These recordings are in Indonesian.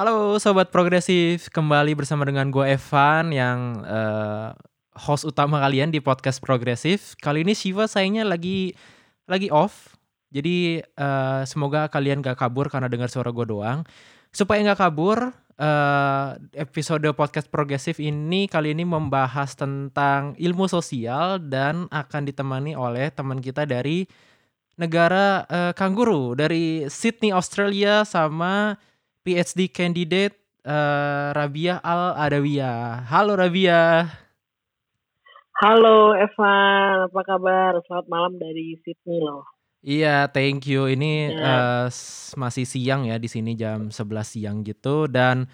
Halo sobat progresif, kembali bersama dengan gue Evan yang uh, host utama kalian di podcast progresif. Kali ini Shiva sayangnya lagi lagi off, jadi uh, semoga kalian gak kabur karena dengar suara gue doang. Supaya gak kabur, uh, episode podcast progresif ini kali ini membahas tentang ilmu sosial dan akan ditemani oleh teman kita dari negara uh, kanguru dari Sydney Australia sama PhD candidate uh, Rabia Al Adawiyah. Halo Rabia. Halo Evan, apa kabar? Selamat malam dari Sydney loh. Iya, thank you. Ini yeah. uh, masih siang ya di sini jam 11 siang gitu dan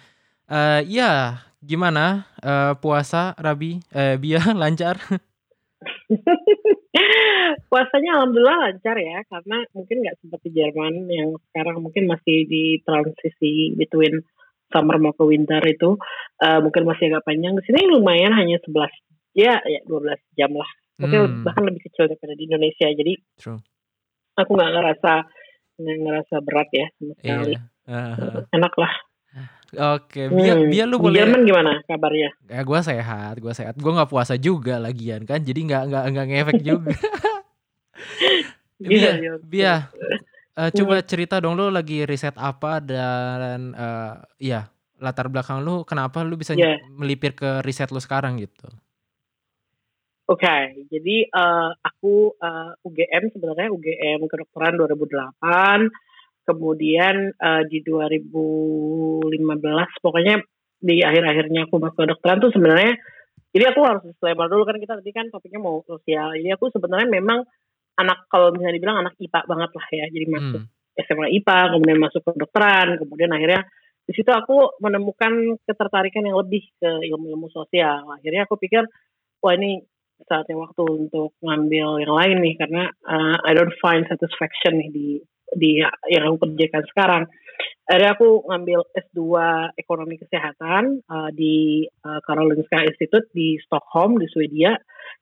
uh, ya gimana uh, puasa Rabi? Uh, Bia lancar? Puasanya alhamdulillah lancar ya, karena mungkin nggak seperti Jerman yang sekarang mungkin masih di transisi between summer mau ke winter itu uh, mungkin masih agak panjang. Di sini lumayan hanya 11 ya ya 12 jam lah. Mungkin hmm. bahkan lebih kecil daripada di Indonesia. Jadi True. aku nggak ngerasa nggak ngerasa berat ya sama iya. sekali. Yeah. Uh, Enak lah. Oke, biar hmm. biar lu boleh. Jerman gimana kabarnya? Ya gue sehat, gue sehat. Gue nggak puasa juga lagian kan, jadi nggak nggak nggak ngefek juga. Bia, iya, Bia, uh, coba cerita dong lu lagi riset apa dan uh, ya latar belakang lu kenapa lu bisa yeah. melipir ke riset lu sekarang gitu. Oke, okay, jadi uh, aku uh, UGM sebenarnya UGM kedokteran 2008 kemudian uh, di 2015 pokoknya di akhir-akhirnya aku masuk kedokteran tuh sebenarnya jadi aku harus disclaimer dulu kan kita tadi kan topiknya mau sosial jadi aku sebenarnya memang anak kalau misalnya dibilang anak IPA banget lah ya jadi masuk hmm. SMA IPA kemudian masuk ke kedokteran kemudian akhirnya di situ aku menemukan ketertarikan yang lebih ke ilmu-ilmu sosial akhirnya aku pikir wah ini saatnya waktu untuk ngambil yang lain nih karena uh, I don't find satisfaction nih di di yang aku kerjakan sekarang. Akhirnya aku ngambil S2 Ekonomi Kesehatan uh, di uh, Karolinska Institute di Stockholm di Swedia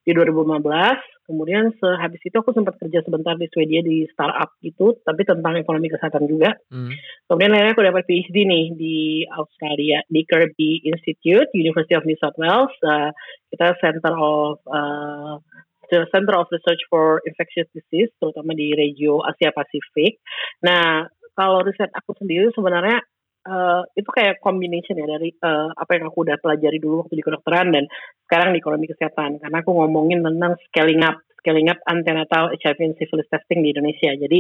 di 2015. Kemudian sehabis itu aku sempat kerja sebentar di Swedia di startup gitu, tapi tentang ekonomi kesehatan juga. Hmm. Kemudian akhirnya aku dapat PhD nih di Australia di Kirby Institute, University of New South Wales. Uh, kita Center of uh, the Center of Research for Infectious Disease, terutama di regio Asia Pasifik. Nah, kalau riset aku sendiri sebenarnya uh, itu kayak combination ya dari uh, apa yang aku udah pelajari dulu waktu di kedokteran dan sekarang di ekonomi kesehatan. Karena aku ngomongin tentang scaling up, scaling up antenatal HIV and syphilis testing di Indonesia. Jadi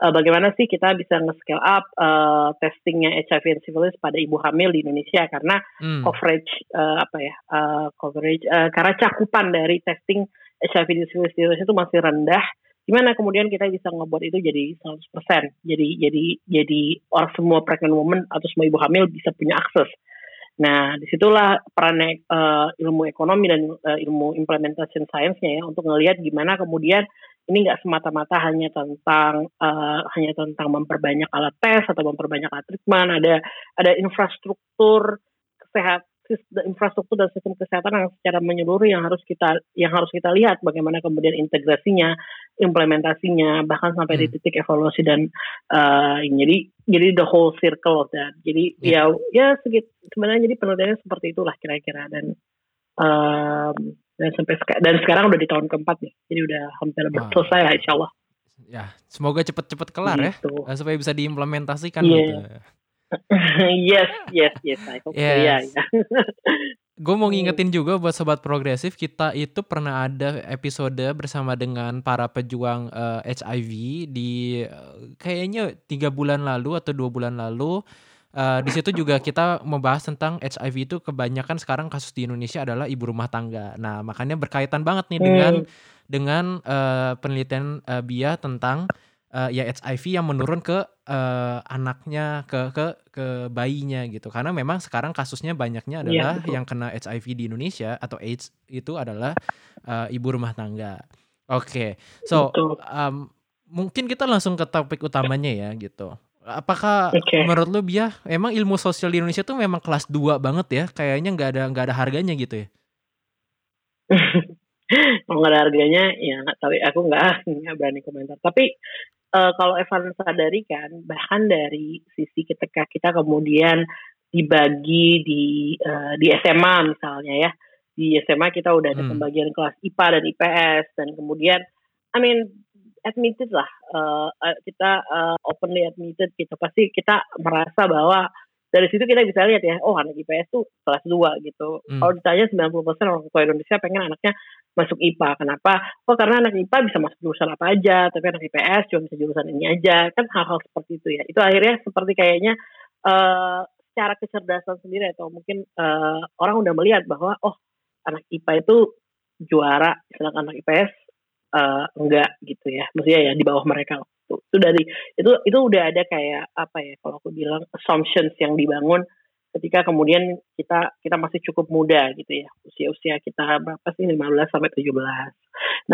uh, bagaimana sih kita bisa nge-scale up uh, testingnya HIV and syphilis pada ibu hamil di Indonesia karena hmm. coverage uh, apa ya uh, coverage uh, karena cakupan dari testing HIV di Indonesia itu masih rendah gimana kemudian kita bisa ngebuat itu jadi 100% jadi jadi jadi orang semua pregnant woman atau semua ibu hamil bisa punya akses. Nah di situlah peran uh, ilmu ekonomi dan uh, ilmu implementation science-nya ya untuk ngelihat gimana kemudian ini nggak semata-mata hanya tentang uh, hanya tentang memperbanyak alat tes atau memperbanyak alat treatment. Ada ada infrastruktur kesehatan infrastruktur dan sistem kesehatan yang secara menyeluruh yang harus kita yang harus kita lihat bagaimana kemudian integrasinya, implementasinya, bahkan sampai hmm. di titik evaluasi dan uh, jadi jadi the whole circle of that. Jadi yeah. ya ya segit sebenarnya jadi penelitiannya seperti itulah kira-kira dan um, dan sampai dan sekarang udah di tahun keempat nih, jadi udah hampir wow. selesai lah insya Allah. Ya, semoga cepet-cepet kelar ya, gitu. ya, supaya bisa diimplementasikan yeah. gitu. yes, yes, yes. I hope yes. so. Yeah, yeah. Gue mau ngingetin juga buat sobat progresif, kita itu pernah ada episode bersama dengan para pejuang uh, eh, HIV di uh, kayaknya tiga bulan lalu atau dua bulan lalu. Uh, di situ juga kita membahas tentang HIV itu kebanyakan sekarang kasus di Indonesia adalah ibu rumah tangga. Nah makanya berkaitan banget nih dengan hmm. dengan uh, penelitian uh, Bia tentang uh, ya HIV yang menurun ke uh, anaknya ke ke ke bayinya gitu karena memang sekarang kasusnya banyaknya iya, adalah ya, yang kena HIV di Indonesia atau AIDS itu adalah uh, ibu rumah tangga. Oke, okay. so um, mungkin kita langsung ke topik utamanya ya gitu. Apakah okay. menurut lu Bia emang ilmu sosial di Indonesia tuh memang kelas 2 banget ya? Kayaknya nggak ada nggak ada harganya gitu ya? nggak ada harganya ya nggak tahu aku nggak nggak berani komentar tapi uh, kalau Evan sadari kan bahkan dari sisi ketika kita kemudian dibagi di uh, di SMA misalnya ya. Di SMA kita udah ada hmm. pembagian kelas IPA dan IPS dan kemudian I mean admitted lah. Uh, kita uh, openly admitted kita pasti kita merasa bahwa dari situ kita bisa lihat ya oh anak IPS tuh kelas 2 gitu. Hmm. kalau ditanya 90% orang tua Indonesia pengen anaknya masuk IPA kenapa? Oh karena anak IPA bisa masuk jurusan apa aja tapi anak IPS cuma bisa jurusan ini aja. Kan hal-hal seperti itu ya. Itu akhirnya seperti kayaknya uh, secara kecerdasan sendiri atau mungkin uh, orang udah melihat bahwa oh anak IPA itu juara sedangkan anak IPS uh, enggak gitu ya. Maksudnya ya di bawah mereka itu itu dari itu itu udah ada kayak apa ya kalau aku bilang assumptions yang dibangun ketika kemudian kita kita masih cukup muda gitu ya usia-usia kita berapa sih 15 sampai 17.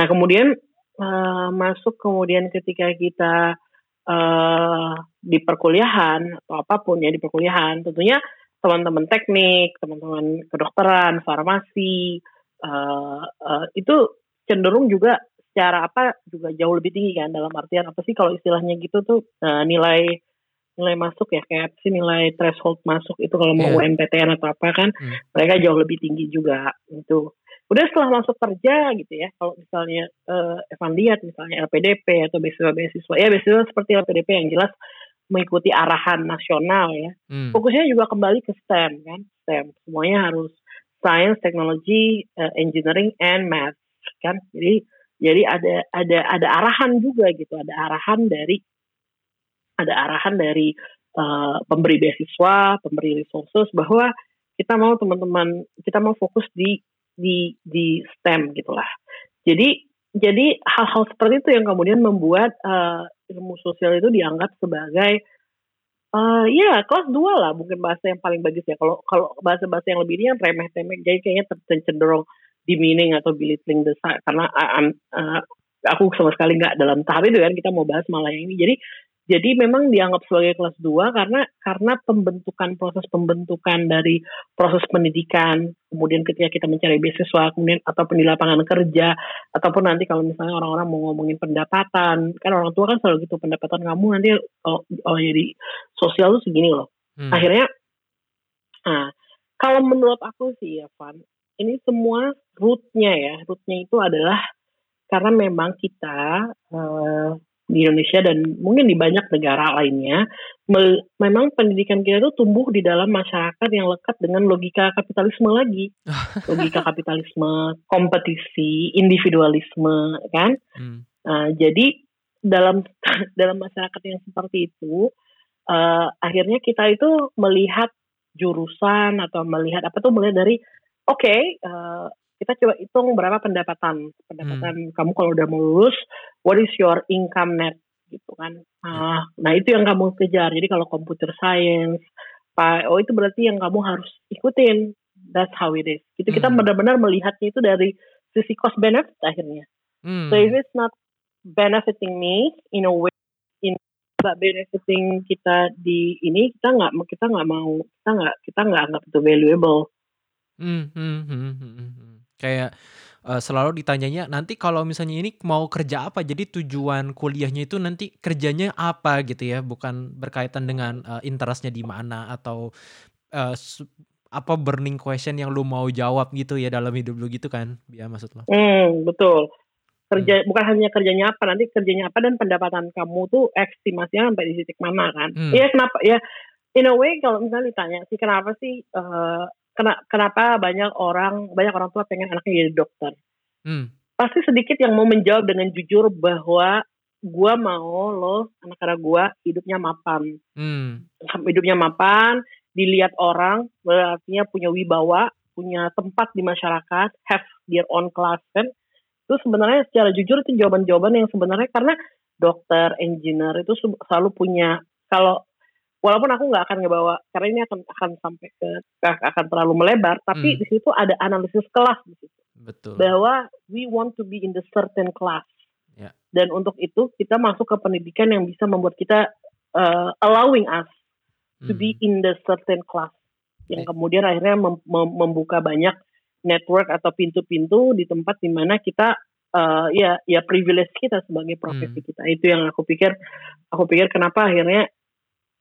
Nah, kemudian uh, masuk kemudian ketika kita uh, di perkuliahan atau apa pun ya di perkuliahan tentunya teman-teman teknik, teman-teman kedokteran, farmasi uh, uh, itu cenderung juga secara apa juga jauh lebih tinggi kan dalam artian apa sih kalau istilahnya gitu tuh uh, nilai nilai masuk ya kayak sih nilai threshold masuk itu kalau mau yeah. UMPTN atau apa kan hmm. mereka jauh lebih tinggi juga itu udah setelah masuk kerja gitu ya kalau misalnya uh, Evan lihat misalnya LPDP atau beasiswa beasiswa ya beasiswa seperti LPDP yang jelas mengikuti arahan nasional ya hmm. fokusnya juga kembali ke STEM kan STEM semuanya harus science technology uh, engineering and math kan jadi jadi ada ada ada arahan juga gitu. Ada arahan dari ada arahan dari uh, pemberi beasiswa, pemberi resources bahwa kita mau teman-teman kita mau fokus di di di STEM gitulah. Jadi jadi hal-hal seperti itu yang kemudian membuat uh, ilmu sosial itu dianggap sebagai uh, ya kelas dua lah. Mungkin bahasa yang paling bagus ya. Kalau kalau bahasa-bahasa yang lebih ini yang remeh temeh jadi kayaknya cenderung demeaning atau belittling the karena uh, uh, aku sama sekali nggak dalam tahap itu kan kita mau bahas malah yang ini jadi jadi memang dianggap sebagai kelas 2 karena karena pembentukan proses pembentukan dari proses pendidikan, kemudian ketika kita mencari beasiswa, kemudian ataupun di lapangan kerja, ataupun nanti kalau misalnya orang-orang mau ngomongin pendapatan, kan orang tua kan selalu gitu pendapatan kamu nanti oh, oh jadi sosial tuh segini loh. Hmm. Akhirnya, nah kalau menurut aku sih ya Van, ini semua rootnya ya, rootnya itu adalah karena memang kita uh, di Indonesia dan mungkin di banyak negara lainnya, me memang pendidikan kita itu tumbuh di dalam masyarakat yang lekat dengan logika kapitalisme lagi, logika kapitalisme, kompetisi, individualisme, kan? Hmm. Uh, jadi dalam dalam masyarakat yang seperti itu, uh, akhirnya kita itu melihat jurusan atau melihat apa tuh melihat dari oke okay, uh, kita coba hitung berapa pendapatan. Pendapatan hmm. kamu kalau udah mau lulus what is your income net? Gitu kan. Nah, nah itu yang kamu kejar. Jadi kalau computer science oh itu berarti yang kamu harus ikutin. That's how it is. Itu kita hmm. benar-benar melihatnya itu dari sisi cost benefit akhirnya. Hmm. so if it's not benefiting me in a way in nggak benefiting kita di ini kita nggak kita nggak mau kita nggak kita nggak anggap itu valuable hmm, hmm, hmm. Kayak, uh, selalu ditanyanya, "Nanti kalau misalnya ini mau kerja apa?" Jadi tujuan kuliahnya itu nanti kerjanya apa gitu ya, bukan berkaitan dengan, uh, interest di mana atau, uh, apa burning question yang lu mau jawab gitu ya dalam hidup lu gitu kan, ya maksud lo? Hmm, betul. Kerja hmm. bukan hanya kerjanya apa, nanti kerjanya apa dan pendapatan kamu tuh estimasinya sampai di titik mana kan. Hmm. Iya kenapa ya in a way kalau misalnya ditanya sih kenapa sih, kenapa banyak orang banyak orang tua pengen anaknya jadi dokter hmm. pasti sedikit yang mau menjawab dengan jujur bahwa gue mau lo anak-anak gue hidupnya mapan hmm. hidupnya mapan dilihat orang berarti punya wibawa punya tempat di masyarakat have their own class kan itu sebenarnya secara jujur itu jawaban-jawaban yang sebenarnya karena dokter engineer itu selalu punya kalau walaupun aku nggak akan ngebawa karena ini akan akan sampai ke akan terlalu melebar tapi hmm. di situ ada analisis kelas di situ betul bahwa we want to be in the certain class yeah. dan untuk itu kita masuk ke pendidikan yang bisa membuat kita uh, allowing us to be hmm. in the certain class yang okay. kemudian akhirnya mem mem membuka banyak network atau pintu-pintu di tempat di mana kita uh, ya ya privilege kita sebagai profesi hmm. kita itu yang aku pikir aku pikir kenapa akhirnya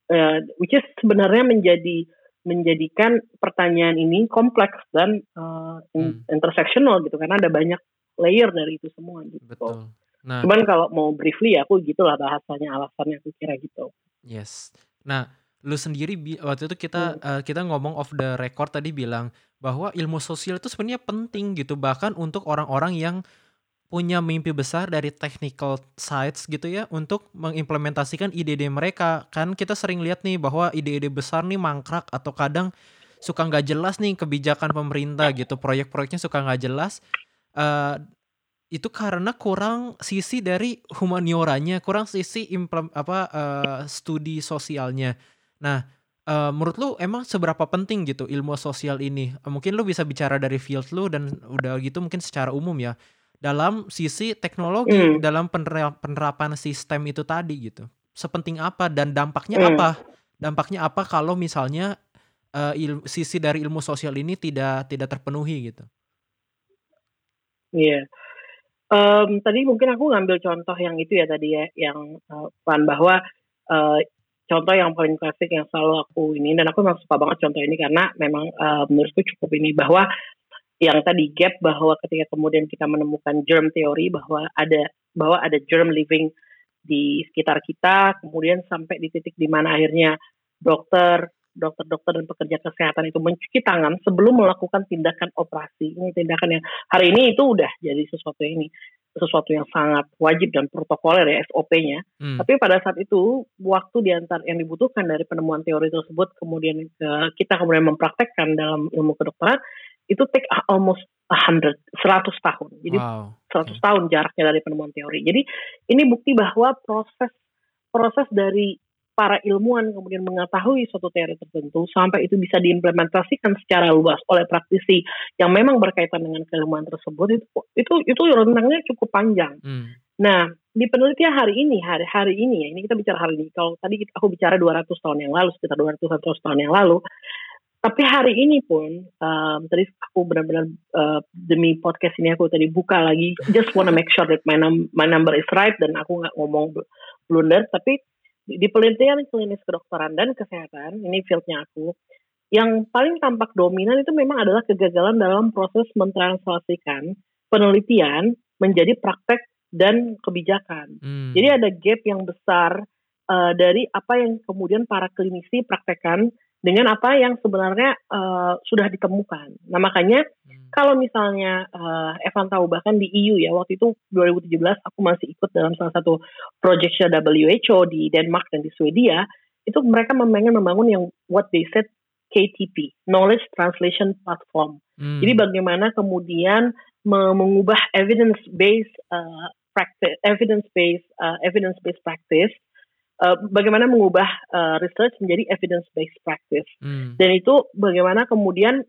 uh, which is sebenarnya menjadi menjadikan pertanyaan ini kompleks dan uh, hmm. intersectional gitu karena ada banyak layer dari itu semua gitu. Betul. Nah, cuman kalau mau briefly ya aku gitulah bahasanya alasannya aku kira gitu. Yes. Nah, lu sendiri waktu itu kita hmm. uh, kita ngomong off the record tadi bilang bahwa ilmu sosial itu sebenarnya penting gitu bahkan untuk orang-orang yang punya mimpi besar dari technical sides gitu ya untuk mengimplementasikan ide-ide mereka. Kan kita sering lihat nih bahwa ide-ide besar nih mangkrak atau kadang suka nggak jelas nih kebijakan pemerintah gitu proyek-proyeknya suka nggak jelas. Uh, itu karena kurang sisi dari humanioranya kurang sisi implem, apa uh, studi sosialnya. Nah uh, menurut lu emang seberapa penting gitu ilmu sosial ini? Mungkin lu bisa bicara dari field lu dan udah gitu mungkin secara umum ya dalam sisi teknologi mm. dalam penerapan sistem itu tadi gitu sepenting apa dan dampaknya mm. apa dampaknya apa kalau misalnya uh, il sisi dari ilmu sosial ini tidak tidak terpenuhi gitu iya yeah. um, tadi mungkin aku ngambil contoh yang itu ya tadi ya yang uh, bahwa uh, contoh yang paling klasik yang selalu aku ini dan aku memang suka banget contoh ini karena memang uh, menurutku cukup ini bahwa yang tadi gap bahwa ketika kemudian kita menemukan germ teori bahwa ada bahwa ada germ living di sekitar kita kemudian sampai di titik di mana akhirnya dokter dokter-dokter dan pekerja kesehatan itu mencuci tangan sebelum melakukan tindakan operasi ini tindakan yang hari ini itu udah jadi sesuatu yang ini sesuatu yang sangat wajib dan protokoler ya SOP-nya. Hmm. Tapi pada saat itu waktu diantar yang dibutuhkan dari penemuan teori tersebut kemudian uh, kita kemudian mempraktekkan dalam ilmu kedokteran itu take almost a hundred, seratus tahun. Jadi wow. 100 okay. tahun jaraknya dari penemuan teori. Jadi ini bukti bahwa proses proses dari para ilmuwan kemudian mengetahui suatu teori tertentu sampai itu bisa diimplementasikan secara luas oleh praktisi yang memang berkaitan dengan keilmuan tersebut itu itu itu rentangnya cukup panjang. Hmm. Nah, di penelitian hari ini, hari hari ini ya, ini kita bicara hari ini. Kalau tadi aku bicara 200 tahun yang lalu, sekitar 200 tahun yang lalu, tapi hari ini pun um, tadi aku benar-benar uh, demi podcast ini aku tadi buka lagi just wanna make sure that my, num my number is right dan aku nggak ngomong blunder tapi di penelitian klinis kedokteran dan kesehatan ini fieldnya aku yang paling tampak dominan itu memang adalah kegagalan dalam proses mentranslasikan penelitian menjadi praktek dan kebijakan. Hmm. Jadi ada gap yang besar uh, dari apa yang kemudian para klinisi praktekkan dengan apa yang sebenarnya uh, sudah ditemukan. Nah makanya hmm. kalau misalnya uh, Evan tahu bahkan di EU ya waktu itu 2017 aku masih ikut dalam salah satu proyek WHO di Denmark dan di Swedia itu mereka membangun membangun yang what they said KTP Knowledge Translation Platform. Hmm. Jadi bagaimana kemudian mengubah evidence based uh, practice evidence based uh, evidence based practice uh, bagaimana mengubah uh, research menjadi evidence based practice hmm. dan itu bagaimana kemudian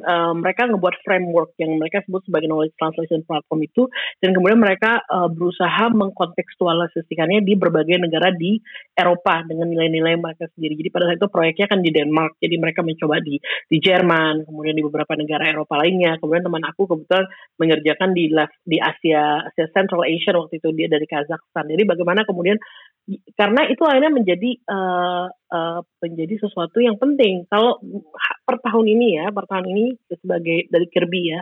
uh, mereka ngebuat framework yang mereka sebut sebagai knowledge translation platform itu dan kemudian mereka uh, berusaha mengkontekstualisasikannya di berbagai negara di Eropa dengan nilai-nilai mereka sendiri. Jadi pada saat itu proyeknya kan di Denmark, jadi mereka mencoba di di Jerman, kemudian di beberapa negara Eropa lainnya. Kemudian teman aku kebetulan mengerjakan di di Asia Asia Central Asia waktu itu dia dari Kazakhstan. Jadi bagaimana kemudian karena itu akhirnya menjadi uh, uh, menjadi sesuatu yang penting. Kalau per tahun ini ya, per tahun ini sebagai dari Kirby ya,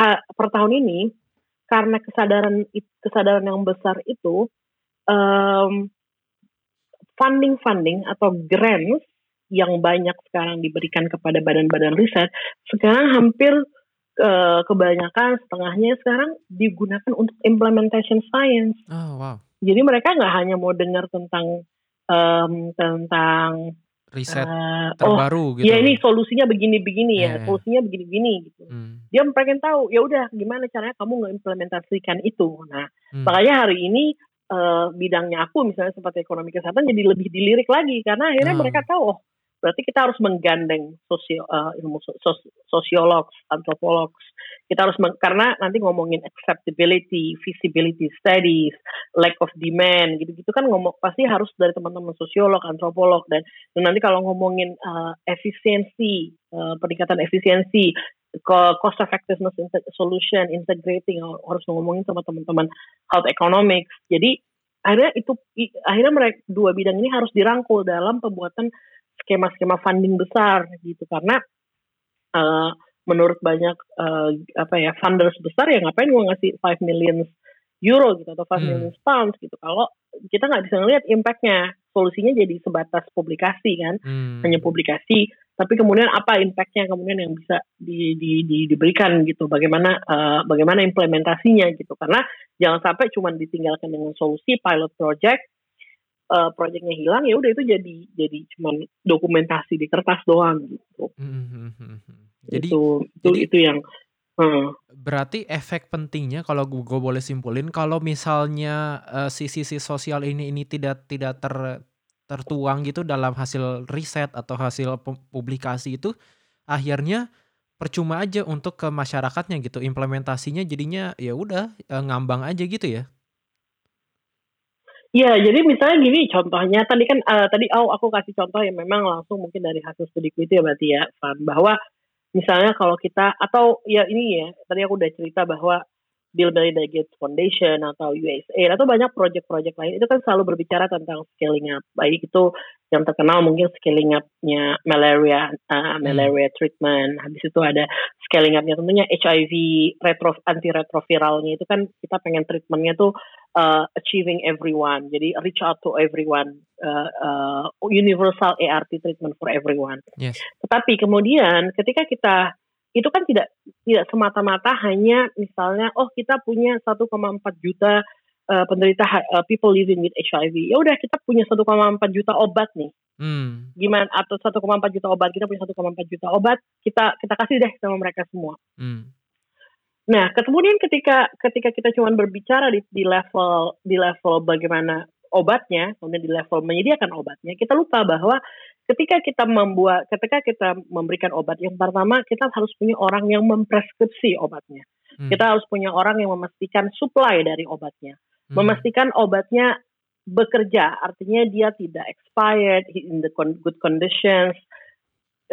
ha, per tahun ini karena kesadaran kesadaran yang besar itu um, funding funding atau grants yang banyak sekarang diberikan kepada badan-badan riset sekarang hampir uh, kebanyakan setengahnya sekarang digunakan untuk implementation science. Oh, wow. Jadi mereka nggak hanya mau dengar tentang um, tentang riset uh, terbaru oh, gitu. Ya ini solusinya begini-begini ya, yeah. solusinya begini-begini gitu. Hmm. Dia pengen tahu, ya udah gimana caranya kamu ngimplementasikan itu. Nah, hmm. makanya hari ini uh, bidangnya aku misalnya seperti ekonomi kesehatan jadi lebih dilirik lagi karena akhirnya hmm. mereka tahu oh berarti kita harus menggandeng sosio, uh, ilmu sos, sosiolog, antropolog. Kita harus karena nanti ngomongin acceptability, feasibility studies, lack of demand, gitu-gitu kan ngomong pasti harus dari teman-teman sosiolog, antropolog dan, dan nanti kalau ngomongin uh, efisiensi, uh, peningkatan efisiensi, cost effectiveness solution, integrating harus ngomongin sama teman-teman health economics. Jadi akhirnya itu akhirnya mereka dua bidang ini harus dirangkul dalam pembuatan skema-skema funding besar gitu karena uh, menurut banyak uh, apa ya funders besar ya ngapain gue ngasih 5 million euro gitu atau 5 hmm. million pounds gitu kalau kita nggak bisa ngelihat impactnya solusinya jadi sebatas publikasi kan hmm. hanya publikasi tapi kemudian apa impactnya kemudian yang bisa di, di, di, diberikan gitu bagaimana uh, bagaimana implementasinya gitu karena jangan sampai cuma ditinggalkan dengan solusi pilot project uh, projectnya hilang ya udah itu jadi jadi cuma dokumentasi di kertas doang gitu. Hmm, hmm, jadi itu itu, jadi, itu yang Hmm. Berarti efek pentingnya kalau gue boleh simpulin kalau misalnya uh, sisi sisi sosial ini ini tidak tidak ter tertuang gitu dalam hasil riset atau hasil publikasi itu akhirnya percuma aja untuk ke masyarakatnya gitu implementasinya jadinya ya udah e, ngambang aja gitu ya Iya, jadi misalnya gini contohnya tadi kan uh, tadi oh aku kasih contoh yang memang langsung mungkin dari hasil studi itu ya berarti ya, Fan, bahwa misalnya kalau kita atau ya ini ya tadi aku udah cerita bahwa Bill Melinda Gates Foundation atau USAID atau banyak proyek-proyek lain itu kan selalu berbicara tentang scaling up. Baik itu yang terkenal mungkin scaling upnya malaria uh, malaria treatment habis itu ada scaling upnya tentunya HIV retro anti retroviralnya itu kan kita pengen treatmentnya tuh uh, achieving everyone jadi reach out to everyone uh, uh, universal ART treatment for everyone yes. tetapi kemudian ketika kita itu kan tidak tidak semata-mata hanya misalnya oh kita punya 1,4 juta uh, penderita uh, people living with HIV. Ya udah kita punya 1,4 juta obat nih. Hmm. Gimana atau 1,4 juta obat kita punya 1,4 juta obat kita kita kasih deh sama mereka semua. Hmm. Nah, kemudian ketika ketika kita cuma berbicara di, di level di level bagaimana obatnya, kemudian di level menyediakan obatnya, kita lupa bahwa ketika kita membuat ketika kita memberikan obat yang pertama kita harus punya orang yang mempreskripsi obatnya hmm. kita harus punya orang yang memastikan supply dari obatnya hmm. memastikan obatnya bekerja artinya dia tidak expired in the good conditions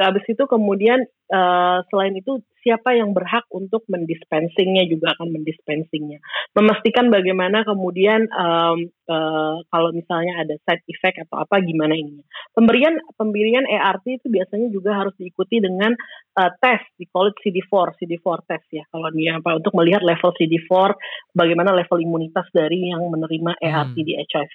habis itu kemudian uh, selain itu siapa yang berhak untuk mendispensingnya juga akan mendispensingnya. Memastikan bagaimana kemudian um, uh, kalau misalnya ada side effect atau apa gimana ini. Pemberian pemberian ERT itu biasanya juga harus diikuti dengan uh, tes di call CD4, CD4 test ya kalau dia apa untuk melihat level CD4 bagaimana level imunitas dari yang menerima ERT hmm. di HIV.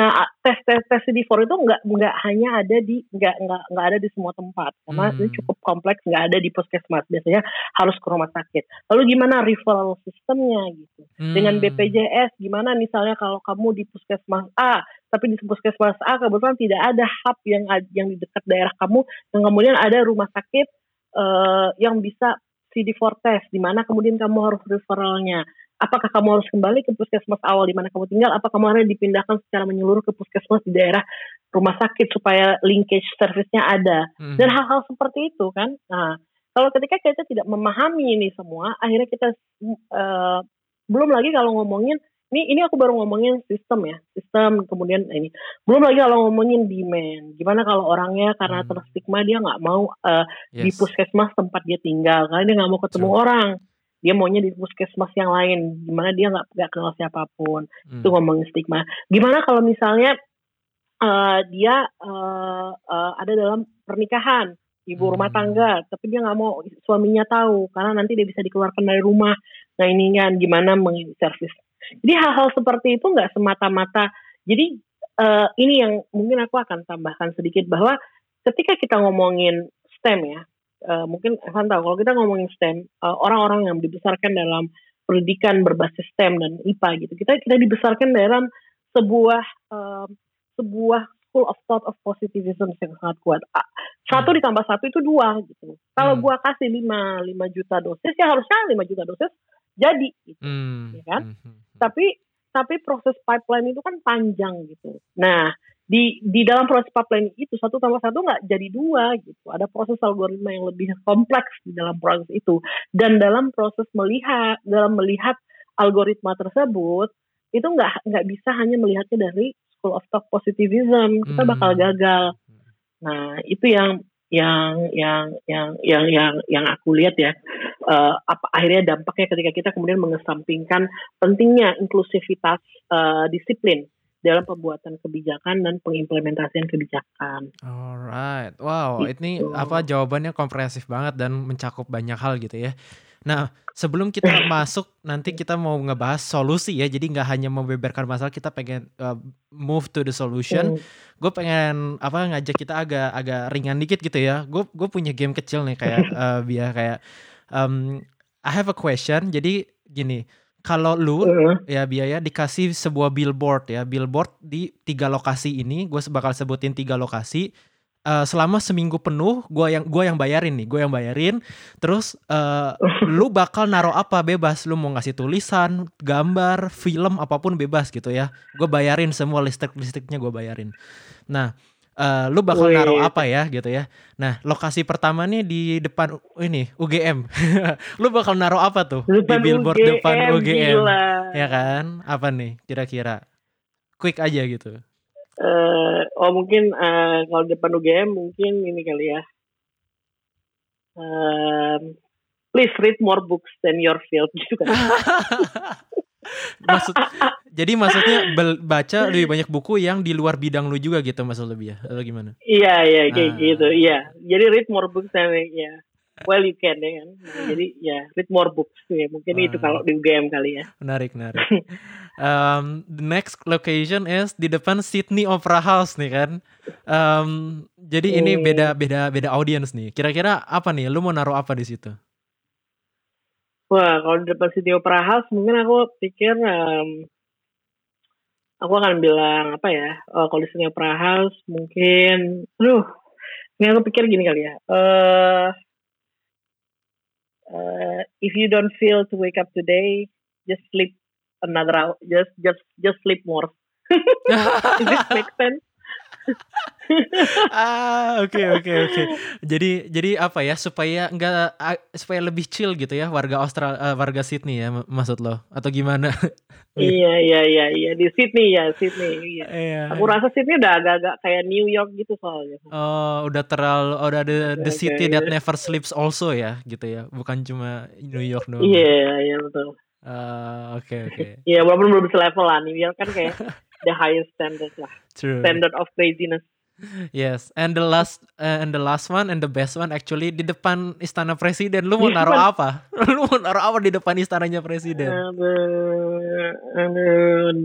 Nah, tes tes tes CD4 itu nggak nggak hanya ada di nggak nggak nggak ada di semua tempat karena hmm. ini cukup kompleks nggak ada di puskesmas biasanya harus ke rumah sakit. Lalu gimana referral sistemnya gitu. Hmm. Dengan BPJS gimana misalnya kalau kamu di puskesmas A tapi di puskesmas A kebetulan tidak ada hub yang yang di dekat daerah kamu dan kemudian ada rumah sakit uh, yang bisa CD4 test di mana kemudian kamu harus referralnya apakah kamu harus kembali ke puskesmas awal di mana kamu tinggal, apakah kamu harus dipindahkan secara menyeluruh ke puskesmas di daerah rumah sakit supaya linkage service-nya ada. Hmm. Dan hal-hal seperti itu kan. Nah, kalau ketika kita tidak memahami ini semua, akhirnya kita uh, belum lagi kalau ngomongin ini ini aku baru ngomongin sistem ya, sistem kemudian ini belum lagi kalau ngomongin demand. Gimana kalau orangnya karena hmm. terstigma dia nggak mau uh, yes. di puskesmas tempat dia tinggal, karena dia nggak mau ketemu so. orang. Dia maunya di puskesmas yang lain, gimana dia nggak nggak kenal siapa pun. Hmm. Itu ngomongin stigma. Gimana kalau misalnya uh, dia uh, uh, ada dalam pernikahan, ibu hmm. rumah tangga tapi dia nggak mau suaminya tahu karena nanti dia bisa dikeluarkan dari rumah. Nah ini kan gimana servis. Jadi hal-hal seperti itu nggak semata-mata. Jadi uh, ini yang mungkin aku akan tambahkan sedikit bahwa ketika kita ngomongin STEM ya uh, mungkin Evan tahu kalau kita ngomongin STEM orang orang-orang yang dibesarkan dalam pendidikan berbasis STEM dan IPA gitu kita kita dibesarkan dalam sebuah uh, sebuah school of thought of positivism yang sangat kuat. Satu hmm. ditambah satu itu dua gitu. Kalau hmm. gua kasih lima lima juta dosis ya harusnya lima juta dosis jadi gitu, hmm. ya kan? Hmm, hmm, hmm. Tapi tapi proses pipeline itu kan panjang gitu. Nah di di dalam proses pipeline itu satu tambah satu nggak jadi dua gitu. Ada proses algoritma yang lebih kompleks di dalam proses itu. Dan dalam proses melihat dalam melihat algoritma tersebut itu nggak nggak bisa hanya melihatnya dari school of thought positivism kita hmm. bakal gagal nah itu yang yang yang yang yang yang yang aku lihat ya uh, apa akhirnya dampaknya ketika kita kemudian mengesampingkan pentingnya inklusivitas uh, disiplin dalam pembuatan kebijakan dan pengimplementasian kebijakan. Alright, wow, ini Gitu. apa jawabannya komprehensif banget dan mencakup banyak hal gitu ya. Nah, sebelum kita masuk nanti kita mau ngebahas solusi ya. Jadi nggak hanya membeberkan masalah, kita pengen uh, move to the solution. Hmm. Gue pengen apa ngajak kita agak agak ringan dikit gitu ya. Gue gue punya game kecil nih kayak uh, biar kayak um, I have a question. Jadi gini, kalau lu Heeh. ya biaya dikasih sebuah billboard ya billboard di tiga lokasi ini gue bakal sebutin tiga lokasi Eh, selama seminggu penuh gue yang gua yang bayarin nih gue yang bayarin. Terus eh, lu bakal naruh apa? Bebas. Lu mau ngasih tulisan gambar film apa pun bebas gitu ya. Gue bayarin semua listrik listriknya gue bayarin. Nah eh, lu bakal Wih. naruh apa ya gitu ya? Nah lokasi pertama nih di depan ini UGM lu bakal naruh apa tuh Depan di billboard UGM, depan UGM gila. ya kan? Apa nih kira-kira? Quick aja gitu Eh, oh mungkin eh, kalau depan UGM mungkin ini kali ya. Em, please read more books than your field gitu kan. maksud jadi maksudnya baca lebih banyak buku yang di luar bidang lu juga gitu maksud lebih ya atau gimana Iya iya kayak Ah. gitu. Iya. Jadi read more books than ya. Well you can ya kan. Jadi ya read more books ya. Mungkin itu Ah. kalau di UGM kali ya. menarik menarik um, the next location is di depan Sydney Opera House nih kan um, jadi ini Hmm. beda beda beda audience nih kira-kira apa nih lu mau naruh apa di situ Wah, kalau di depan City Opera House mungkin aku pikir em, aku akan bilang apa ya? Oh, kalau di City Opera House mungkin, aduh, ini aku pikir gini kali ya. Eh, eh, if you don't feel to wake up today, just sleep another hour. Just just just sleep more. Does it make sense? ah oke oke oke jadi jadi apa ya supaya enggak supaya lebih chill gitu ya warga Australia warga Sydney ya mak- maksud lo atau gimana iya iya iya iya di Sydney ya Sydney. Iya. Iya. Aku rasa Sydney udah agak-agak kayak New York gitu soalnya. Oh, udah terlalu oh, udah the, the city oke. that never sleeps also ya, gitu ya. Bukan cuma New York doang. Iya iya betul. Ah, oke oke. Iya, walaupun belum selevel lah. New York kan kayak the highest standard lah. True. Standard of craziness. Yes. And the last uh, and the last one and the best one actually di depan istana presiden. Lu mau naruh apa? Lu mau naruh apa di depan istananya presiden? Aduh,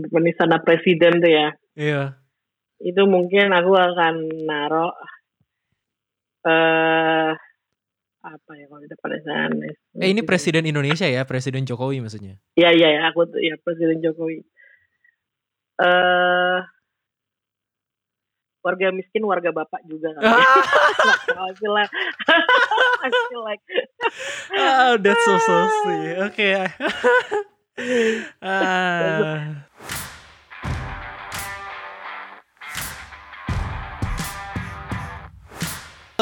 depan istana presiden tuh ya. Iya. Itu mungkin aku akan naruh eh apa ya kalau di depan istana. Eh ini presiden Indonesia ya, Presiden Jokowi maksudnya. Iya iya ya, aku ya Presiden Jokowi. Eh warga miskin, warga bapak juga kan. I feel like, I feel like that's so so sweet. Oke. Ah.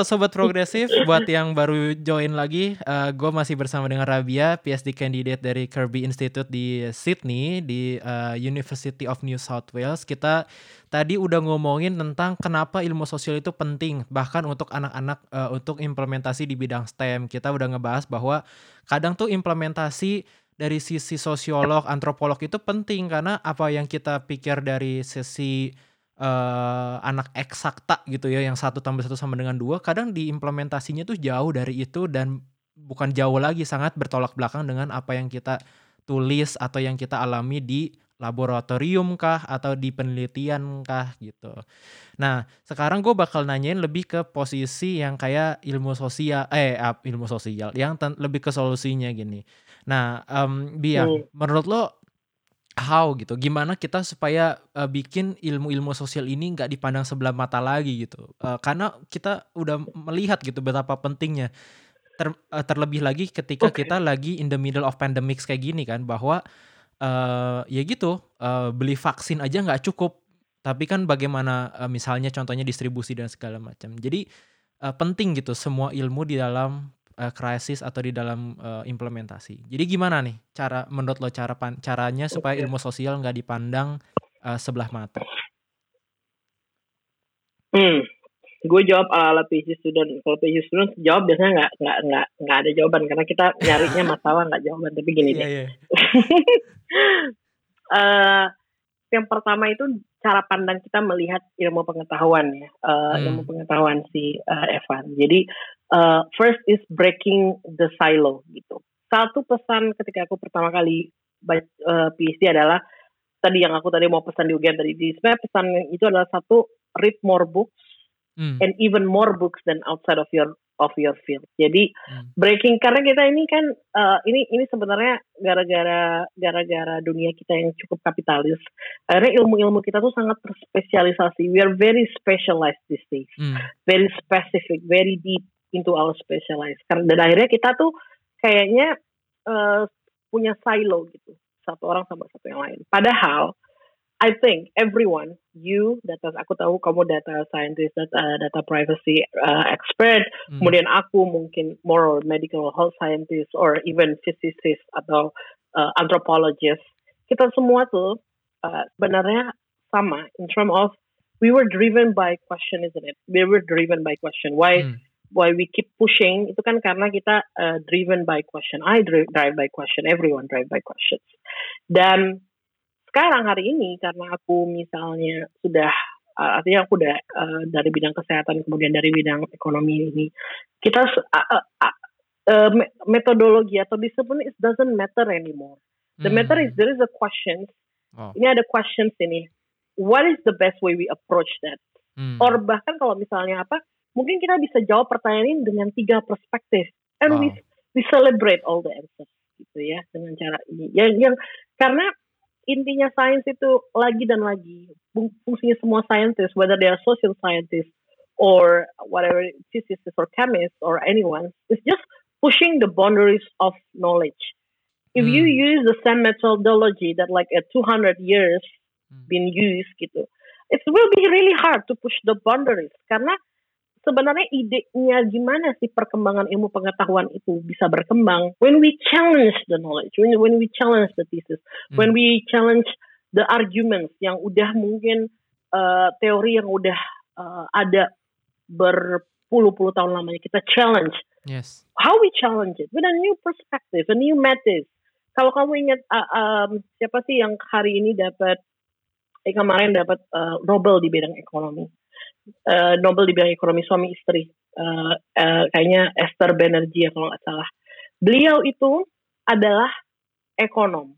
Sobat progresif, buat yang baru join lagi, gue masih bersama dengan Rabia, PhD candidate dari Kirby Institute di Sydney, di uh, University of New South Wales. Kita tadi udah ngomongin tentang kenapa ilmu sosial itu penting, bahkan untuk anak-anak uh, untuk implementasi di bidang STEM. Kita udah ngebahas bahwa kadang tuh implementasi dari sisi sosiolog, antropolog itu penting karena apa yang kita pikir dari sisi eh, anak eksakta gitu ya yang satu tambah satu sama dengan dua kadang diimplementasinya tuh jauh dari itu dan bukan jauh lagi sangat bertolak belakang dengan apa yang kita tulis atau yang kita alami di laboratorium kah atau di penelitian kah gitu. Nah sekarang gue bakal nanyain lebih ke posisi yang kayak ilmu sosial eh ilmu sosial yang lebih ke solusinya gini. Nah em Bia Hmm. menurut lo how gitu. Gimana kita supaya uh, bikin ilmu-ilmu sosial ini nggak dipandang sebelah mata lagi gitu. Uh, karena kita udah melihat gitu betapa pentingnya. Ter- uh, terlebih lagi ketika Oke. kita lagi in the middle of pandemics kayak gini kan bahwa uh, ya gitu uh, beli vaksin aja nggak cukup. Tapi kan bagaimana uh, misalnya contohnya distribusi dan segala macam. Jadi uh, penting gitu semua ilmu di dalam uh, krisis atau di dalam uh, implementasi. Jadi gimana nih cara menurut lo cara pan- caranya supaya ilmu sosial nggak dipandang uh, sebelah mata? Hmm. Gue jawab ala ala PhD student. Kalau PhD student jawab biasanya nggak nggak nggak nggak ada jawaban karena kita nyarinya masalah nggak jawaban. Tapi gini Iya deh. iya. Eh, yang pertama itu cara pandang kita melihat ilmu pengetahuan ya, uh, Hmm. ilmu pengetahuan si uh, Evan. Jadi uh, first is breaking the silo gitu. Satu pesan ketika aku pertama kali baca uh, PhD adalah tadi yang aku tadi mau pesan di UGM tadi. Di sebenarnya pesan itu adalah satu read more books Hmm. and even more books than outside of your of your field. Jadi Hmm. breaking karena kita ini kan uh, ini ini sebenarnya gara-gara gara-gara dunia kita yang cukup kapitalis. Akhirnya ilmu-ilmu kita tuh sangat terspesialisasi. We are very specialized these days. Hmm. Very specific, very deep into our specialized. Karena dan akhirnya kita tuh kayaknya uh, punya silo gitu. Satu orang sama satu yang lain. Padahal I think everyone, you, data, aku tahu kamu data scientist, data, data privacy uh, expert, Hmm. kemudian aku mungkin more medical health scientist or even physicist atau uh, anthropologist. Kita semua tuh uh, sebenarnya sama in terms of we were driven by question, isn't it? We were driven by question. Why Hmm. Why we keep pushing itu kan karena kita uh, driven by question. I drive, drive by question. Everyone drive by questions. Dan sekarang hari ini karena aku misalnya sudah uh, artinya aku udah uh, dari bidang kesehatan kemudian dari bidang ekonomi ini kita uh, uh, uh, me- metodologi atau disiplin it doesn't matter anymore. The matter is Hmm. there is a question. Wow. Ini ada questions ini. What is the best way we approach that? Hmm. Or bahkan kalau misalnya apa, mungkin kita bisa jawab pertanyaan ini dengan tiga perspektif. And we Wow. we celebrate all the answers gitu ya dengan cara ini. Yang yang karena intinya sains itu lagi dan lagi fung- fungsinya semua scientist, whether they are social scientists or whatever physicists or chemists or anyone, is just pushing the boundaries of knowledge. If you Hmm. use the same methodology that like a 200 years Hmm. been used gitu, it will be really hard to push the boundaries karena sebenarnya idenya gimana sih perkembangan ilmu pengetahuan itu bisa berkembang when we challenge the knowledge, when when we challenge the thesis, Hmm. when we challenge the arguments yang udah mungkin uh, teori yang udah uh, ada berpuluh-puluh tahun lamanya kita challenge Yes. how we challenge it with a new perspective, a new methods. Kalau kamu ingat uh, um, siapa sih yang hari ini dapat eh kemarin dapat uh, Nobel di bidang ekonomi, Uh, Nobel di bidang ekonomi suami istri, Uh, uh, kayaknya Esther Banerjee ya kalau nggak salah. Beliau itu adalah ekonom,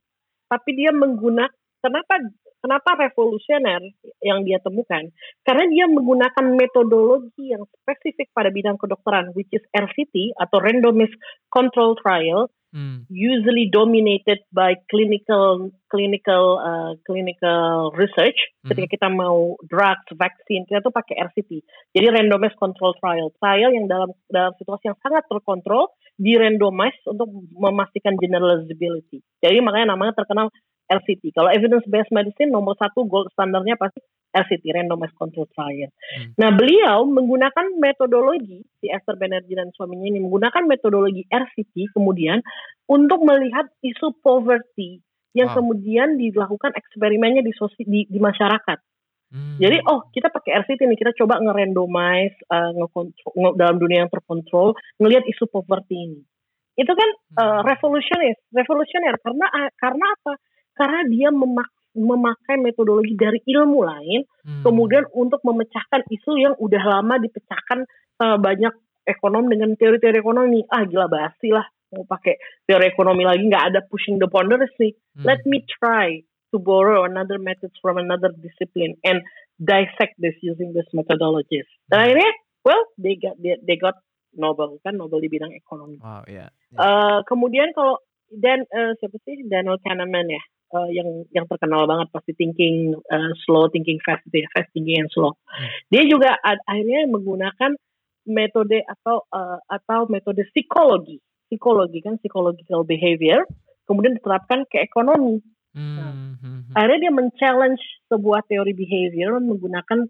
tapi dia menggunakan kenapa kenapa revolusioner yang dia temukan? Karena dia menggunakan metodologi yang spesifik pada bidang kedokteran which is RCT atau randomized control trial Hmm. usually dominated by clinical clinical uh, clinical research. Mhm. ketika kita mau drugs vaksin kita tuh pakai RCT jadi randomized control trial. Trial yang dalam dalam situasi yang sangat terkontrol di randomize untuk memastikan generalizability. Jadi makanya namanya terkenal RCT kalau evidence based medicine nomor satu gold standarnya pasti RCT randomized control trial Hmm. Nah, beliau menggunakan metodologi si Esther Banerjee dan suaminya ini menggunakan metodologi RCT kemudian untuk melihat isu poverty yang Wow. kemudian dilakukan eksperimennya di, sosi- di, di masyarakat. Hmm. Jadi, oh kita pakai RCT nih, kita coba nge-randomize uh, ngekontrol- nge- dalam dunia yang terkontrol, ngelihat isu poverty ini. Itu kan uh, Hmm. revolusioner, revolusioner karena karena apa? Karena dia memak- memakai metodologi dari ilmu lain Hmm. kemudian untuk memecahkan isu yang udah lama dipecahkan sama banyak ekonom dengan teori-teori ekonomi ah gila basi lah mau pakai teori ekonomi lagi nggak ada pushing the boundaries nih Hmm. let me try to borrow another methods from another discipline and dissect this using this methodologies dan Hmm. akhirnya well they got they, they got Nobel kan Nobel di bidang ekonomi Wow, ya. ya. Eh, kemudian kalau dan eh, siapa sih Daniel Kahneman ya eh, yang yang terkenal banget pasti thinking eh, slow thinking fast gitu ya, fast thinking and slow Hmm. dia juga ad- akhirnya menggunakan metode atau eh, atau metode psikologi psikologi kan psychological behavior kemudian diterapkan ke ekonomi Hmm, hmm, hmm. akhirnya dia men-challenge sebuah teori behavior menggunakan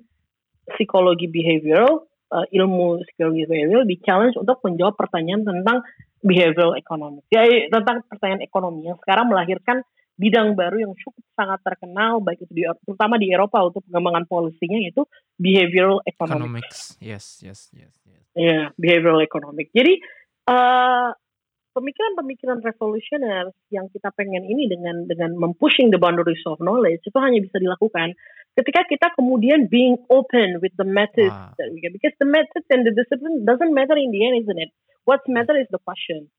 psikologi behavioral uh, ilmu psikologi behavioral di challenge untuk menjawab pertanyaan tentang behavioral economics ya tentang pertanyaan ekonomi yang sekarang melahirkan bidang baru yang cukup sangat terkenal baik itu di terutama di Eropa untuk pengembangan polisinya yaitu behavioral economics Economics. Yes, yes, yes, yes. ya behavioral economics jadi uh, pemikiran-pemikiran revolusioner yang kita pengen ini dengan dengan mempushing the boundaries of knowledge itu hanya bisa dilakukan ketika kita kemudian being open with the methods Wow. that we get because the methods and the discipline doesn't matter in the end isn't it what's matter is the question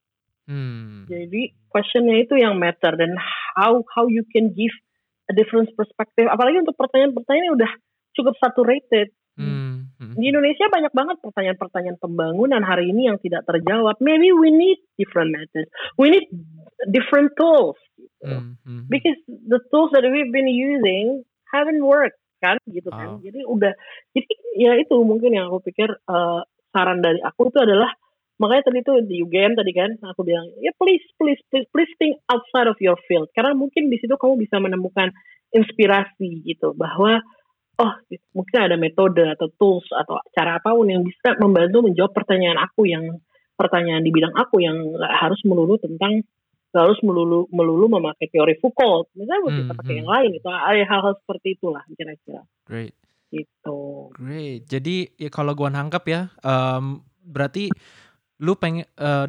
Hmm. jadi questionnya itu yang matter dan how how you can give a different perspective apalagi untuk pertanyaan-pertanyaan yang udah cukup saturated Hmm. Hmm. di Indonesia banyak banget pertanyaan-pertanyaan pembangunan hari ini yang tidak terjawab. Maybe we need different methods. We need different tools. gitu. Hmm. Hmm. Because the tools that we've been using haven't worked kan gitu kan. Jadi udah jadi ya itu mungkin yang aku pikir eh, saran dari aku itu adalah makanya tadi tuh di UGM tadi kan aku bilang ya please please please please think outside of your field karena mungkin di situ kamu bisa menemukan inspirasi gitu bahwa oh mungkin ada metode atau tools atau cara apa pun yang bisa membantu menjawab pertanyaan aku yang pertanyaan di bidang aku yang nggak harus melulu tentang harus melulu melulu memakai teori Foucault misalnya Hmm, bisa pakai hmm. yang lain itu ada hal-hal seperti itulah kira-kira Great. gitu Great. Jadi ya kalau gua nangkap ya, em, berarti lu pengen eh,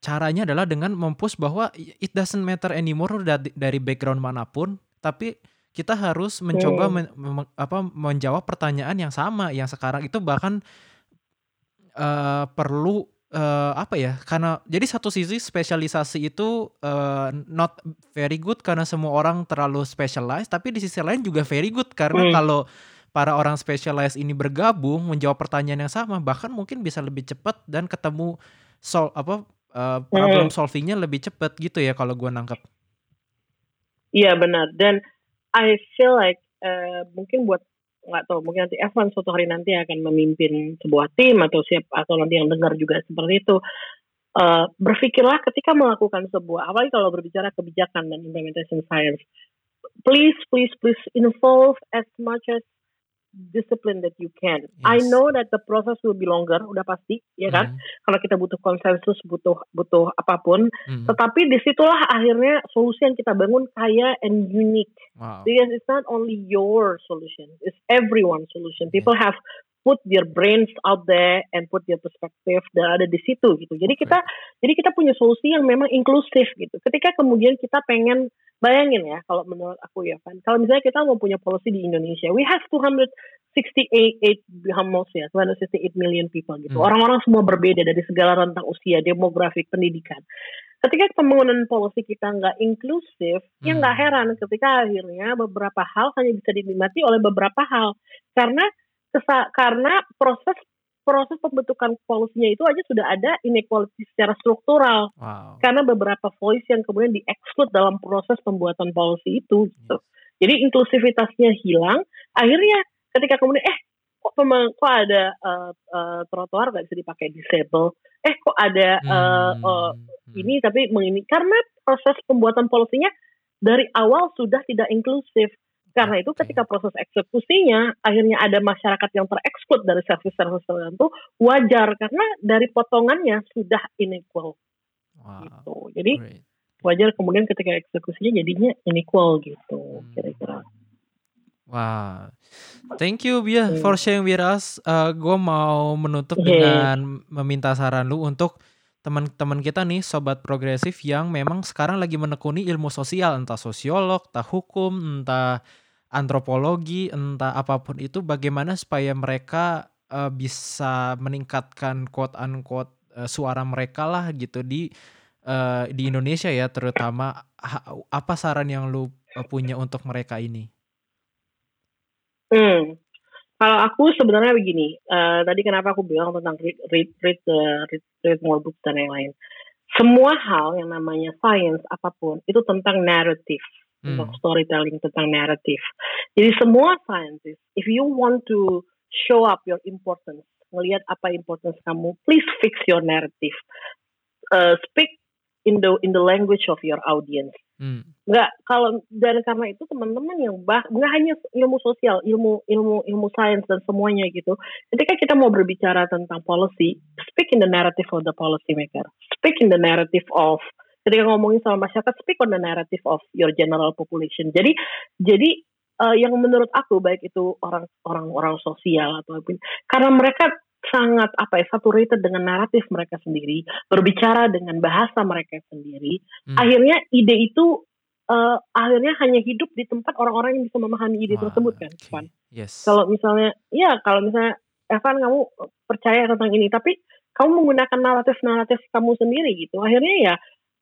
caranya adalah dengan mempush bahwa it doesn't matter anymore dari, background mana pun, tapi kita harus mencoba Hmm. men- mem- apa menjawab pertanyaan yang sama yang sekarang itu bahkan eh, perlu eh, apa ya? Karena jadi satu sisi spesialisasi itu eh, not very good karena semua orang terlalu specialized, tapi di sisi lain juga very good karena Hmm. kalau para orang specialized ini bergabung menjawab pertanyaan yang sama bahkan mungkin bisa lebih cepat dan ketemu sol apa uh, problem solvingnya lebih cepat gitu ya kalau gua nangkep. Iya benar. Dan I feel like eh, mungkin buat nggak tahu mungkin nanti Evan suatu hari nanti akan memimpin sebuah tim atau siap atau nanti yang dengar juga seperti itu. Eh, berpikirlah ketika melakukan sebuah apalagi kalau berbicara kebijakan dan implementation science. Please please please involve as much as discipline that you can. I Yes. know that the process will be longer, udah pasti, ya kan? Hmm, Kalau kita butuh konsensus, butuh butuh apa pun, hmm. tetapi di situlah akhirnya solusi yang kita bangun kaya and unique. Wow. Because it's not only your solution, it's everyone's solution. People have put their brains out there and put their perspective dan ada di situ gitu. Jadi kita jadi kita punya solusi yang memang inklusif gitu. Ketika kemudian kita pengen bayangin ya kalau menurut aku ya kan, kalau misalnya kita mau punya policy di Indonesia, we have 268 almost ya, 268 million people gitu. Hmm. Orang-orang semua berbeda dari segala rentang usia, demografik, pendidikan ketika pembangunan policy kita nggak inklusif, ya nggak Hmm. heran ketika akhirnya beberapa hal hanya bisa dinikmati oleh beberapa hal karena karena proses proses pembentukan polisinya itu aja sudah ada inequality secara struktural Wow. karena beberapa voice yang kemudian di-exclude dalam proses pembuatan policy itu gitu. Jadi inklusivitasnya hilang, akhirnya ketika kemudian eh kok pemang- kok ada eh, eh, trotoar nggak bisa dipakai disable, eh kok ada eh, Hmm, hmm. ini tapi mengini karena proses pembuatan polisinya dari awal sudah tidak inklusif. Karena itu ketika proses eksekusinya akhirnya ada masyarakat yang tereksklud dari service-service tertentu wajar karena dari potongannya sudah unequal Wow. gitu. Jadi Great. wajar kemudian ketika eksekusinya jadinya unequal gitu Hmm. kira-kira. Wow. Thank you Bia Hmm. for sharing with us. gue mau menutup Yeah. dengan meminta saran lu untuk teman-teman kita nih sobat progresif yang memang sekarang lagi menekuni ilmu sosial entah sosiolog, entah hukum, entah antropologi, entah apa pun itu bagaimana supaya mereka eh, bisa meningkatkan quote unquote eh, suara mereka lah gitu di eh, di Indonesia ya terutama Ha- apa saran yang lu punya untuk mereka ini? Hmm. Kalau aku sebenarnya begini, eh, tadi kenapa aku bilang tentang read, read, read, the- read, read more books dan yang lain. Semua hal yang namanya science apa pun itu tentang narrative, Hmm. tentang storytelling, tentang narrative. Jadi semua scientist, if you want to show up your importance, ngelihat apa importance kamu, please fix your narrative. Eh, speak in the in the language of your audience Hmm. nggak kalau dan karena itu teman-teman yang bah nggak hanya ilmu sosial ilmu ilmu ilmu sains dan semuanya gitu ketika kita mau berbicara tentang policy speak in the narrative of the policy maker speak in the narrative of ketika ngomongin sama masyarakat speak on the narrative of your general population jadi jadi eh, yang menurut aku baik itu orang orang orang sosial ataupun karena mereka sangat apa ya saturated dengan naratif mereka sendiri, berbicara dengan bahasa mereka sendiri. Hmm. Akhirnya ide itu uh, akhirnya hanya hidup di tempat orang-orang yang bisa memahami ide Wah, tersebut kan, okay. Yes. Kalau misalnya, ya kalau misalnya Evan kamu percaya tentang ini, tapi kamu menggunakan naratif-naratif kamu sendiri gitu. Akhirnya ya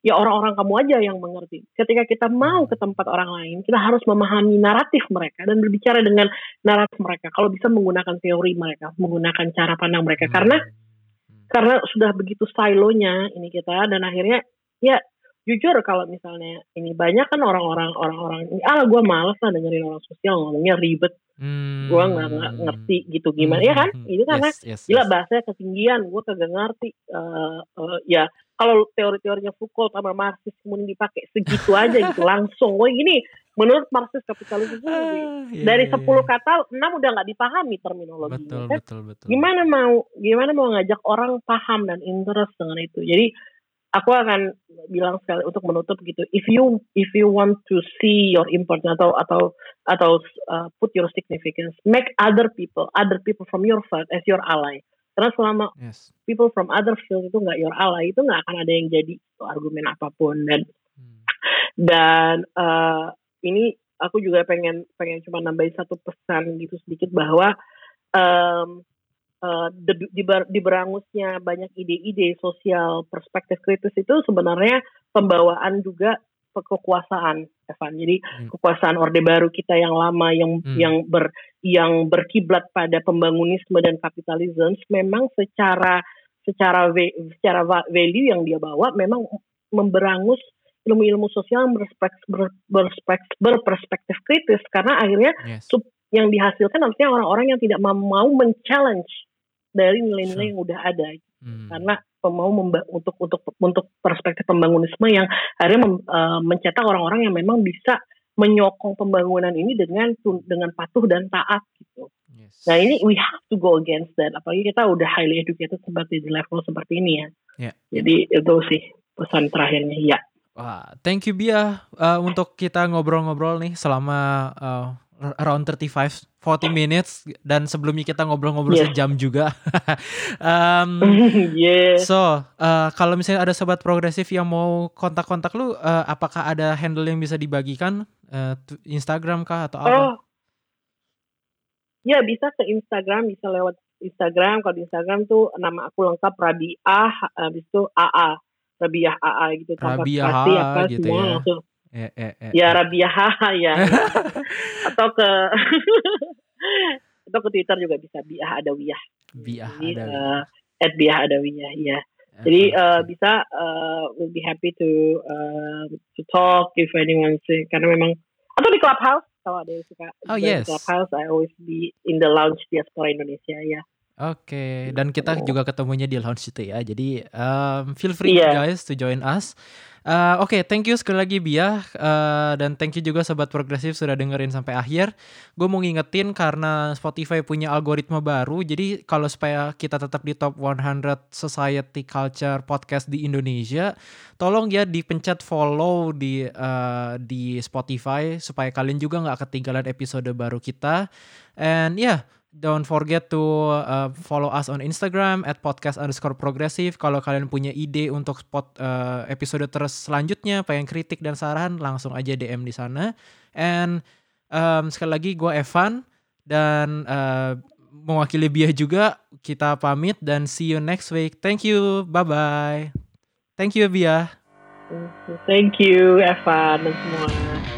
ya orang-orang kamu aja yang mengerti. Ketika kita mau ke tempat orang lain, kita harus memahami naratif mereka dan berbicara dengan naratif mereka. Kalau bisa menggunakan teori mereka, menggunakan cara pandang mereka. Hmm. Karena karena sudah begitu silonya ini kita dan akhirnya ya jujur kalau misalnya ini banyak kan orang-orang orang-orang ini ah gue males lah dengerin orang sosial ngomongnya ribet hmm. gue nggak ngerti gitu gimana hmm. ya kan itu karena yes, yes, gila bahasanya ketinggian gue kagak ngerti uh, uh, ya kalau teori-teorinya Foucault sama Marxis kemudian dipakai segitu aja gitu langsung. Wah ini menurut Marxis kapitalisme uh, iya, dari iya, 10 iya. kata 6 udah nggak dipahami terminologinya. Betul, kan? betul, betul. Gimana mau gimana mau ngajak orang paham dan interest dengan itu. Jadi aku akan bilang sekali untuk menutup gitu. If you if you want to see your importance atau atau atau uh, put your significance, make other people, other people from your side as your ally karena selama yes. people from other field itu nggak your ally, itu nggak akan ada yang jadi argumen apa pun dan hmm. dan uh, ini aku juga pengen pengen cuma nambahin satu pesan gitu sedikit bahwa um, uh, di, di, di berangusnya banyak ide-ide sosial perspektif kritis itu sebenarnya pembawaan juga kekuasaan Evan. Jadi hmm. kekuasaan Orde Baru kita yang lama yang hmm. yang ber yang berkiblat pada pembangunisme dan kapitalisme memang secara secara secara value yang dia bawa memang memberangus ilmu-ilmu sosial berspektif, berperspektif kritis karena akhirnya yes. yang dihasilkan artinya orang-orang yang tidak mau men-challenge dari nilai-nilai yang udah ada hmm. karena mau untuk untuk untuk perspektif pembangunisme yang akhirnya mem, uh, mencetak orang-orang yang memang bisa menyokong pembangunan ini dengan dengan patuh dan taat gitu. Yes. Nah ini we have to go against that. Apalagi kita udah highly educated seperti di level seperti ini ya. Yeah. Jadi itu sih pesan terakhirnya ya. Wah, thank you Bia uh, untuk kita ngobrol-ngobrol nih selama uh, around 35 40 minutes dan sebelumnya kita ngobrol-ngobrol yeah. sejam juga. um, yeah. So, uh, kalau misalnya ada sobat progresif yang mau kontak-kontak lu, uh, apakah ada handle yang bisa dibagikan? Uh, Instagram kah atau apa? Oh. Ya, bisa ke Instagram, bisa lewat Instagram. Kalau di Instagram tuh nama aku lengkap Rabiah, habis itu AA. Rabiah AA gitu. Rabiah apa gitu semua ya. langsung Eh, eh, eh, ya Rabiah ya. atau ke atau ke Twitter juga bisa Biah Adawiyah. Biah Adawiyah. Uh, at Biah Adawiyah ya. Jadi uh, bisa uh, we'll be happy to uh, to talk if anyone say karena memang atau di clubhouse kalau ada yang suka oh, yes. clubhouse I always be in the lounge diaspora Indonesia ya. Oke, okay. dan kita juga ketemunya di lounge itu ya. Jadi um, feel free yeah. guys to join us. Uh, Oke, okay, thank you sekali lagi Bia uh, dan thank you juga sobat progresif sudah dengerin sampai akhir. Gue mau ngingetin karena Spotify punya algoritma baru, jadi kalau supaya kita tetap di top 100 society culture podcast di Indonesia, tolong ya dipencet follow di uh, di Spotify supaya kalian juga nggak ketinggalan episode baru kita. And ya. Yeah, Don't forget to uh, follow us on Instagram at podcast underscore progressive. Kalau kalian punya ide untuk spot uh, episode terus selanjutnya, pengen kritik dan saran, langsung aja DM di sana. And um, sekali lagi gue Evan dan uh, mewakili Bia juga. Kita pamit dan see you next week. Thank you. Bye bye. Thank you Bia. Thank you Evan dan semua.